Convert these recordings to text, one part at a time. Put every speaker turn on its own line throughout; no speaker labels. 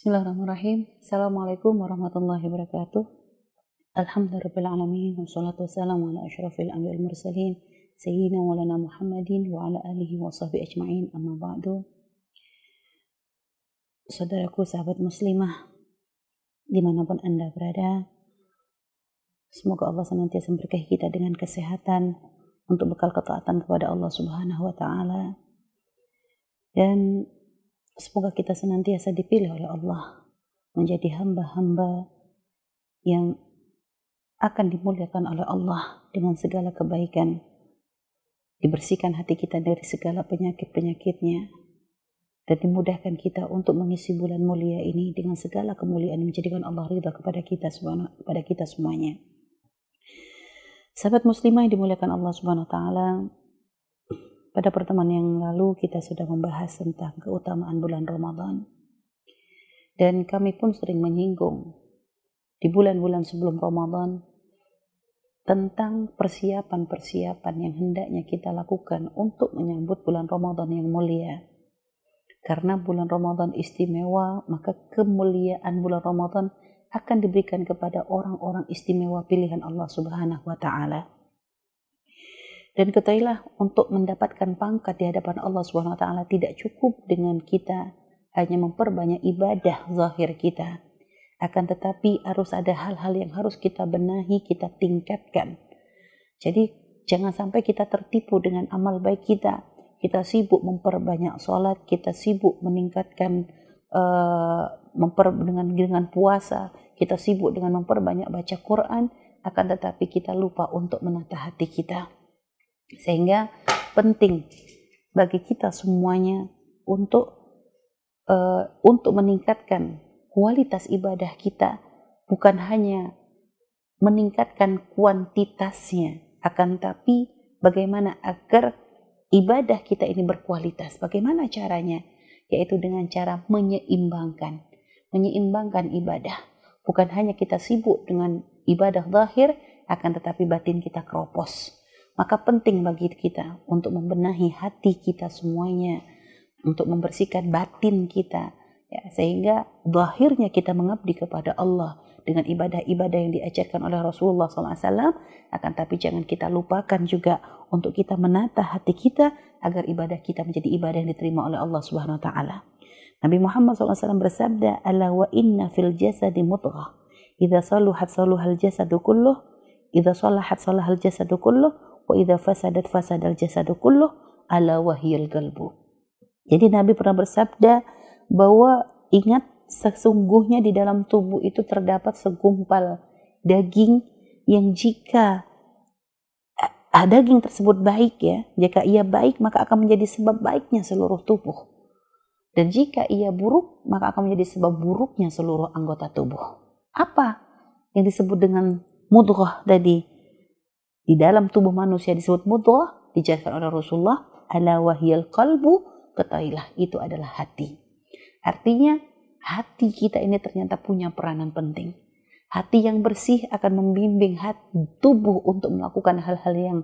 Bismillahirrahmanirrahim. Assalamualaikum warahmatullahi wabarakatuh. Alhamdulillahirrahmanirrahim. Wassalatu wassalamu ala ashrafil anbiya'i mursalin. Sayyidina walana Muhammadin wa ala alihi wa sahbihi ajma'in. Amma ba'du. Saudaraku, sahabat muslimah, di mana pun Anda berada, semoga Allah senantiasa memberkahi kita dengan kesehatan untuk bekal ketaatan kepada Allah Subhanahu wa taala. Dan Semoga kita senantiasa dipilih oleh Allah menjadi hamba-hamba yang akan dimuliakan oleh Allah dengan segala kebaikan. Dibersihkan hati kita dari segala penyakit-penyakitnya dan dimudahkan kita untuk mengisi bulan mulia ini dengan segala kemuliaan yang menjadikan Allah ridha kepada kita kepada kita semuanya. Sahabat muslimah yang dimuliakan Allah Subhanahu wa taala, pada pertemuan yang lalu kita sudah membahas tentang keutamaan bulan Ramadan. Dan kami pun sering menyinggung di bulan-bulan sebelum Ramadan tentang persiapan-persiapan yang hendaknya kita lakukan untuk menyambut bulan Ramadan yang mulia. Karena bulan Ramadan istimewa, maka kemuliaan bulan Ramadan akan diberikan kepada orang-orang istimewa pilihan Allah Subhanahu wa taala. Dan ketahuilah untuk mendapatkan pangkat di hadapan Allah Subhanahu wa taala tidak cukup dengan kita hanya memperbanyak ibadah zahir kita. Akan tetapi harus ada hal-hal yang harus kita benahi, kita tingkatkan. Jadi jangan sampai kita tertipu dengan amal baik kita. Kita sibuk memperbanyak sholat, kita sibuk meningkatkan uh, dengan dengan puasa, kita sibuk dengan memperbanyak baca Quran, akan tetapi kita lupa untuk menata hati kita sehingga penting bagi kita semuanya untuk uh, untuk meningkatkan kualitas ibadah kita bukan hanya meningkatkan kuantitasnya akan tapi bagaimana agar ibadah kita ini berkualitas. Bagaimana caranya? Yaitu dengan cara menyeimbangkan menyeimbangkan ibadah. Bukan hanya kita sibuk dengan ibadah zahir akan tetapi batin kita keropos maka penting bagi kita untuk membenahi hati kita semuanya, untuk membersihkan batin kita, ya, sehingga zahirnya kita mengabdi kepada Allah dengan ibadah-ibadah yang diajarkan oleh Rasulullah SAW, akan tapi jangan kita lupakan juga untuk kita menata hati kita agar ibadah kita menjadi ibadah yang diterima oleh Allah Subhanahu Wa Taala. Nabi Muhammad SAW bersabda, "Ala wa inna fil jasadi mudghah, idza saluhat saluhal jasadu kulluh, idza salahat salahal jasadu kulluh, wa idza fasadat fasadal jasadu kulluh ala wahyil galbu. Jadi Nabi pernah bersabda bahwa ingat sesungguhnya di dalam tubuh itu terdapat segumpal daging yang jika daging tersebut baik ya, jika ia baik maka akan menjadi sebab baiknya seluruh tubuh. Dan jika ia buruk maka akan menjadi sebab buruknya seluruh anggota tubuh. Apa yang disebut dengan mudghah tadi? Di dalam tubuh manusia disebut mudghah dijelaskan oleh Rasulullah ala wahyal qalbu ketahuilah itu adalah hati. Artinya hati kita ini ternyata punya peranan penting. Hati yang bersih akan membimbing hati, tubuh untuk melakukan hal-hal yang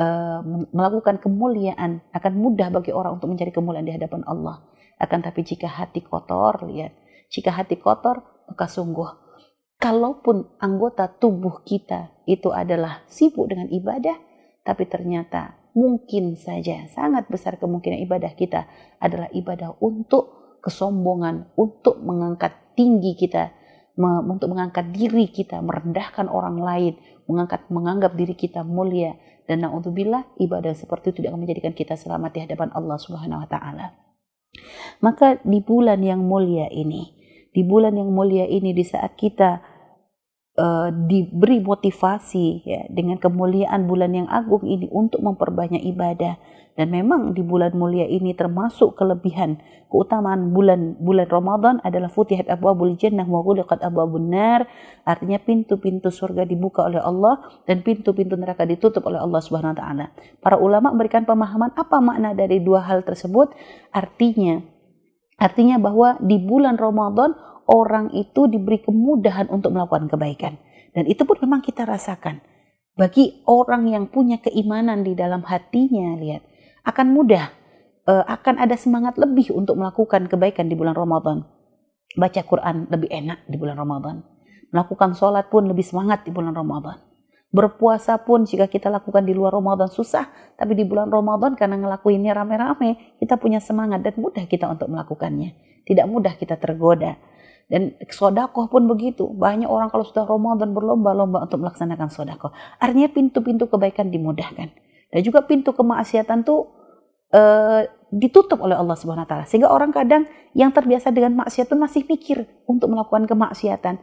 uh, melakukan kemuliaan akan mudah bagi orang untuk mencari kemuliaan di hadapan Allah. Akan tapi jika hati kotor, lihat, jika hati kotor maka sungguh kalaupun anggota tubuh kita itu adalah sibuk dengan ibadah, tapi ternyata mungkin saja sangat besar kemungkinan ibadah kita adalah ibadah untuk kesombongan, untuk mengangkat tinggi kita, untuk mengangkat diri kita, merendahkan orang lain, mengangkat menganggap diri kita mulia dan naudzubillah ibadah seperti itu tidak menjadikan kita selamat di hadapan Allah Subhanahu wa taala. Maka di bulan yang mulia ini, di bulan yang mulia ini di saat kita uh, diberi motivasi ya dengan kemuliaan bulan yang agung ini untuk memperbanyak ibadah. Dan memang di bulan mulia ini termasuk kelebihan keutamaan bulan bulan Ramadan adalah futihat abwabul jannah wa ghuliqat abwabun nar. Artinya pintu-pintu surga dibuka oleh Allah dan pintu-pintu neraka ditutup oleh Allah Subhanahu wa taala. Para ulama memberikan pemahaman apa makna dari dua hal tersebut. Artinya artinya bahwa di bulan Ramadan orang itu diberi kemudahan untuk melakukan kebaikan. Dan itu pun memang kita rasakan. Bagi orang yang punya keimanan di dalam hatinya, lihat, akan mudah, uh, akan ada semangat lebih untuk melakukan kebaikan di bulan Ramadan. baca Quran lebih enak di bulan Ramadan. Melakukan sholat pun lebih semangat di bulan Ramadan. Berpuasa pun jika kita lakukan di luar Ramadan susah, tapi di bulan Ramadan karena ngelakuinnya rame-rame, kita punya semangat dan mudah kita untuk melakukannya. Tidak mudah kita tergoda. Dan sodakoh pun begitu. Banyak orang kalau sudah Ramadan berlomba-lomba untuk melaksanakan sodakoh. Artinya pintu-pintu kebaikan dimudahkan. Dan juga pintu kemaksiatan tuh uh, ditutup oleh Allah Subhanahu wa taala. Sehingga orang kadang yang terbiasa dengan maksiat pun masih mikir untuk melakukan kemaksiatan.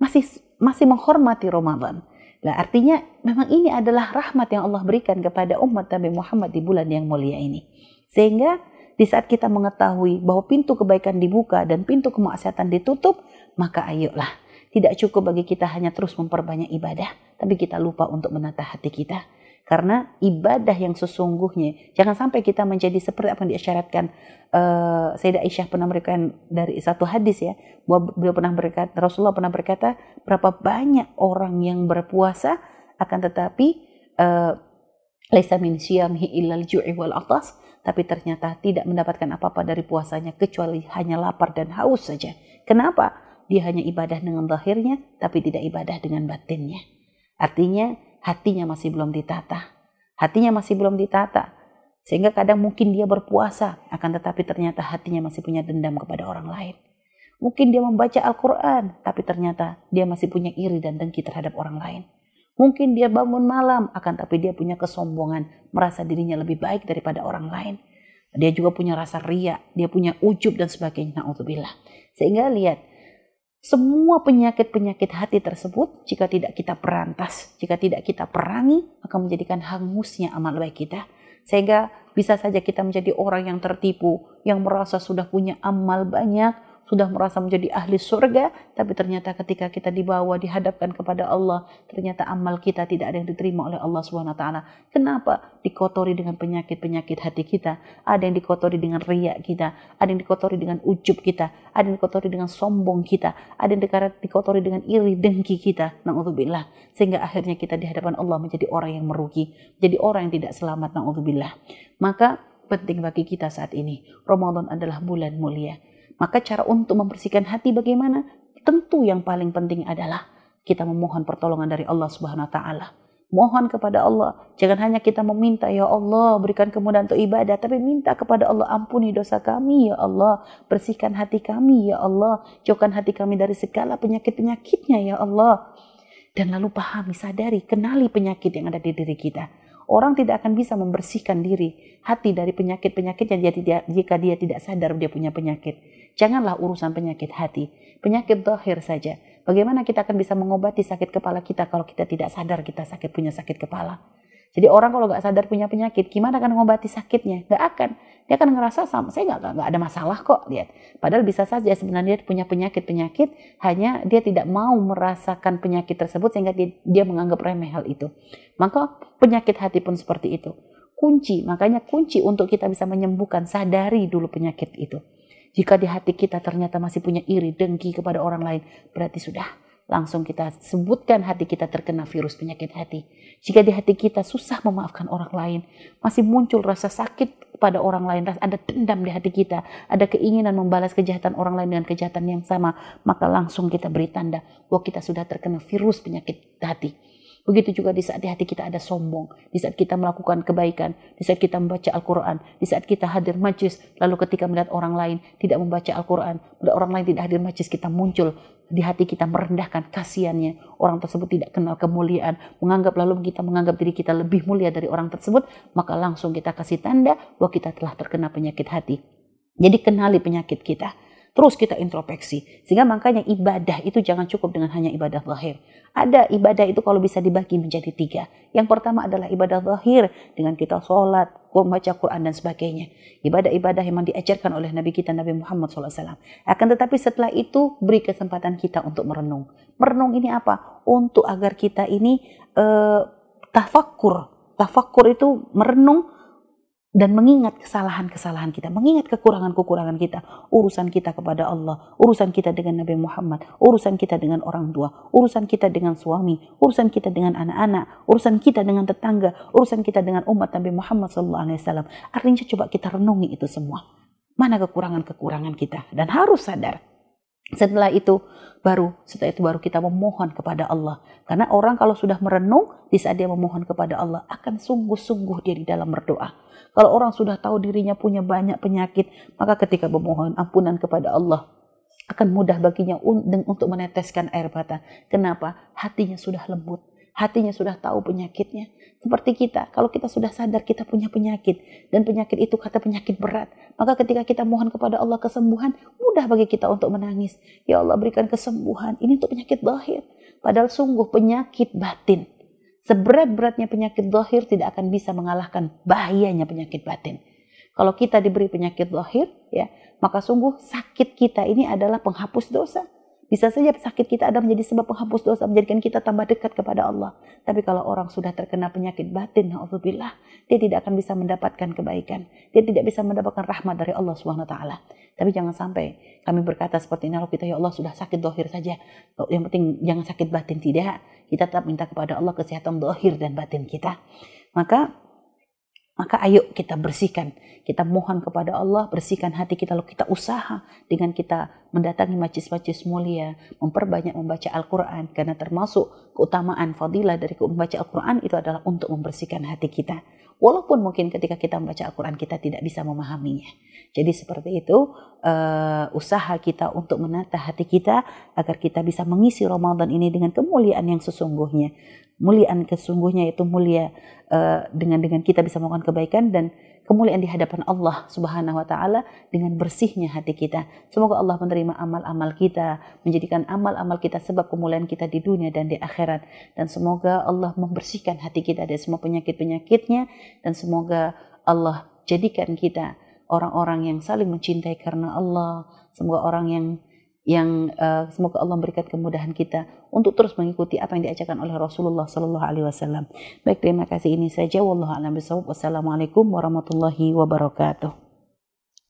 Masih masih menghormati Ramadan. Nah, artinya memang ini adalah rahmat yang Allah berikan kepada umat Nabi Muhammad di bulan yang mulia ini. Sehingga di saat kita mengetahui bahwa pintu kebaikan dibuka dan pintu kemaksiatan ditutup, maka ayolah. Tidak cukup bagi kita hanya terus memperbanyak ibadah, tapi kita lupa untuk menata hati kita karena ibadah yang sesungguhnya jangan sampai kita menjadi seperti apa yang diisyaratkan uh, Sayyidah Aisyah pernah memberikan dari satu hadis ya bahwa beliau pernah berkata Rasulullah pernah berkata berapa banyak orang yang berpuasa akan tetapi uh, laisa min syiyamihi illal ju'i wal atas tapi ternyata tidak mendapatkan apa-apa dari puasanya kecuali hanya lapar dan haus saja. Kenapa? Dia hanya ibadah dengan lahirnya tapi tidak ibadah dengan batinnya. Artinya hatinya masih belum ditata. Hatinya masih belum ditata. Sehingga kadang mungkin dia berpuasa, akan tetapi ternyata hatinya masih punya dendam kepada orang lain. Mungkin dia membaca Al-Quran, tapi ternyata dia masih punya iri dan dengki terhadap orang lain. Mungkin dia bangun malam, akan tapi dia punya kesombongan, merasa dirinya lebih baik daripada orang lain. Dia juga punya rasa ria, dia punya ujub dan sebagainya. Sehingga lihat, semua penyakit-penyakit hati tersebut, jika tidak kita perantas, jika tidak kita perangi, akan menjadikan hangusnya amal baik kita. Sehingga bisa saja kita menjadi orang yang tertipu, yang merasa sudah punya amal banyak, sudah merasa menjadi ahli surga, tapi ternyata ketika kita dibawa dihadapkan kepada Allah, ternyata amal kita tidak ada yang diterima oleh Allah Subhanahu. Kenapa? Dikotori dengan penyakit-penyakit hati kita, ada yang dikotori dengan riak kita, ada yang dikotori dengan ujub kita, ada yang dikotori dengan sombong kita, ada yang dikotori dengan iri dengki kita. Nauzubillah. Sehingga akhirnya kita di hadapan Allah menjadi orang yang merugi, jadi orang yang tidak selamat. Nauzubillah. Maka penting bagi kita saat ini. Ramadan adalah bulan mulia maka cara untuk membersihkan hati bagaimana? Tentu yang paling penting adalah kita memohon pertolongan dari Allah Subhanahu wa taala. Mohon kepada Allah. Jangan hanya kita meminta, ya Allah berikan kemudahan untuk ibadah. Tapi minta kepada Allah, ampuni dosa kami, ya Allah. Bersihkan hati kami, ya Allah. Jauhkan hati kami dari segala penyakit-penyakitnya, ya Allah. Dan lalu pahami, sadari, kenali penyakit yang ada di diri kita. Orang tidak akan bisa membersihkan diri, hati dari penyakit-penyakit yang dia jika dia tidak sadar dia punya penyakit. Janganlah urusan penyakit hati, penyakit dohir saja. Bagaimana kita akan bisa mengobati sakit kepala kita kalau kita tidak sadar kita sakit punya sakit kepala? Jadi orang kalau nggak sadar punya penyakit, gimana akan mengobati sakitnya? Nggak akan. Dia akan ngerasa sama, saya nggak nggak ada masalah kok. Lihat, padahal bisa saja sebenarnya dia punya penyakit-penyakit, hanya dia tidak mau merasakan penyakit tersebut sehingga dia, dia menganggap remeh hal itu. Maka penyakit hati pun seperti itu. Kunci, makanya kunci untuk kita bisa menyembuhkan, sadari dulu penyakit itu. Jika di hati kita ternyata masih punya iri, dengki kepada orang lain, berarti sudah langsung kita sebutkan hati kita terkena virus penyakit hati. Jika di hati kita susah memaafkan orang lain, masih muncul rasa sakit pada orang lain, ada dendam di hati kita, ada keinginan membalas kejahatan orang lain dengan kejahatan yang sama, maka langsung kita beri tanda bahwa kita sudah terkena virus penyakit hati. Begitu juga di saat di hati kita ada sombong, di saat kita melakukan kebaikan, di saat kita membaca Al-Quran, di saat kita hadir majlis, lalu ketika melihat orang lain tidak membaca Al-Quran, melihat orang lain tidak hadir majlis, kita muncul di hati kita merendahkan kasihannya. Orang tersebut tidak kenal kemuliaan, menganggap lalu kita menganggap diri kita lebih mulia dari orang tersebut, maka langsung kita kasih tanda bahwa kita telah terkena penyakit hati. Jadi kenali penyakit kita. Terus kita introspeksi. Sehingga makanya ibadah itu jangan cukup dengan hanya ibadah zahir. Ada ibadah itu kalau bisa dibagi menjadi tiga. Yang pertama adalah ibadah zahir dengan kita sholat, membaca Quran dan sebagainya. Ibadah-ibadah yang diajarkan oleh Nabi kita Nabi Muhammad SAW. Akan tetapi setelah itu beri kesempatan kita untuk merenung. Merenung ini apa? Untuk agar kita ini uh, tafakur. Tafakur itu merenung dan mengingat kesalahan-kesalahan kita, mengingat kekurangan-kekurangan kita, urusan kita kepada Allah, urusan kita dengan Nabi Muhammad, urusan kita dengan orang tua, urusan kita dengan suami, urusan kita dengan anak-anak, urusan kita dengan tetangga, urusan kita dengan umat Nabi Muhammad SAW. Artinya coba kita renungi itu semua. Mana kekurangan-kekurangan kita dan harus sadar Setelah itu baru setelah itu baru kita memohon kepada Allah. Karena orang kalau sudah merenung di saat dia memohon kepada Allah akan sungguh-sungguh dia di dalam berdoa. Kalau orang sudah tahu dirinya punya banyak penyakit, maka ketika memohon ampunan kepada Allah akan mudah baginya untuk meneteskan air mata. Kenapa? Hatinya sudah lembut hatinya sudah tahu penyakitnya. Seperti kita, kalau kita sudah sadar kita punya penyakit dan penyakit itu kata penyakit berat, maka ketika kita mohon kepada Allah kesembuhan, mudah bagi kita untuk menangis. Ya Allah berikan kesembuhan. Ini untuk penyakit lahir. Padahal sungguh penyakit batin. Seberat-beratnya penyakit lahir tidak akan bisa mengalahkan bahayanya penyakit batin. Kalau kita diberi penyakit lahir, ya, maka sungguh sakit kita ini adalah penghapus dosa bisa saja sakit kita ada menjadi sebab penghapus dosa, menjadikan kita tambah dekat kepada Allah. Tapi kalau orang sudah terkena penyakit batin, na'udzubillah, dia tidak akan bisa mendapatkan kebaikan. Dia tidak bisa mendapatkan rahmat dari Allah taala. Tapi jangan sampai kami berkata seperti ini, kita ya Allah sudah sakit dohir saja. Yang penting jangan sakit batin tidak. Kita tetap minta kepada Allah kesehatan dohir dan batin kita. Maka maka ayo kita bersihkan, kita mohon kepada Allah, bersihkan hati kita, lalu kita usaha dengan kita mendatangi majlis-majlis mulia, memperbanyak membaca Al-Quran, karena termasuk keutamaan fadilah dari membaca Al-Quran itu adalah untuk membersihkan hati kita. Walaupun mungkin ketika kita membaca Al-Quran kita tidak bisa memahaminya. Jadi seperti itu uh, usaha kita untuk menata hati kita agar kita bisa mengisi Ramadan ini dengan kemuliaan yang sesungguhnya muliaan kesungguhnya itu mulia uh, dengan dengan kita bisa melakukan kebaikan dan kemuliaan di hadapan Allah Subhanahu wa taala dengan bersihnya hati kita. Semoga Allah menerima amal-amal kita, menjadikan amal-amal kita sebab kemuliaan kita di dunia dan di akhirat dan semoga Allah membersihkan hati kita dari semua penyakit-penyakitnya dan semoga Allah jadikan kita orang-orang yang saling mencintai karena Allah. Semoga orang yang yang uh, semoga Allah memberikan kemudahan kita untuk terus mengikuti apa yang diajarkan oleh Rasulullah Sallallahu Alaihi Wasallam. Baik, terima kasih ini saja. Wallahu a'lam bishawab. Wassalamualaikum warahmatullahi wabarakatuh.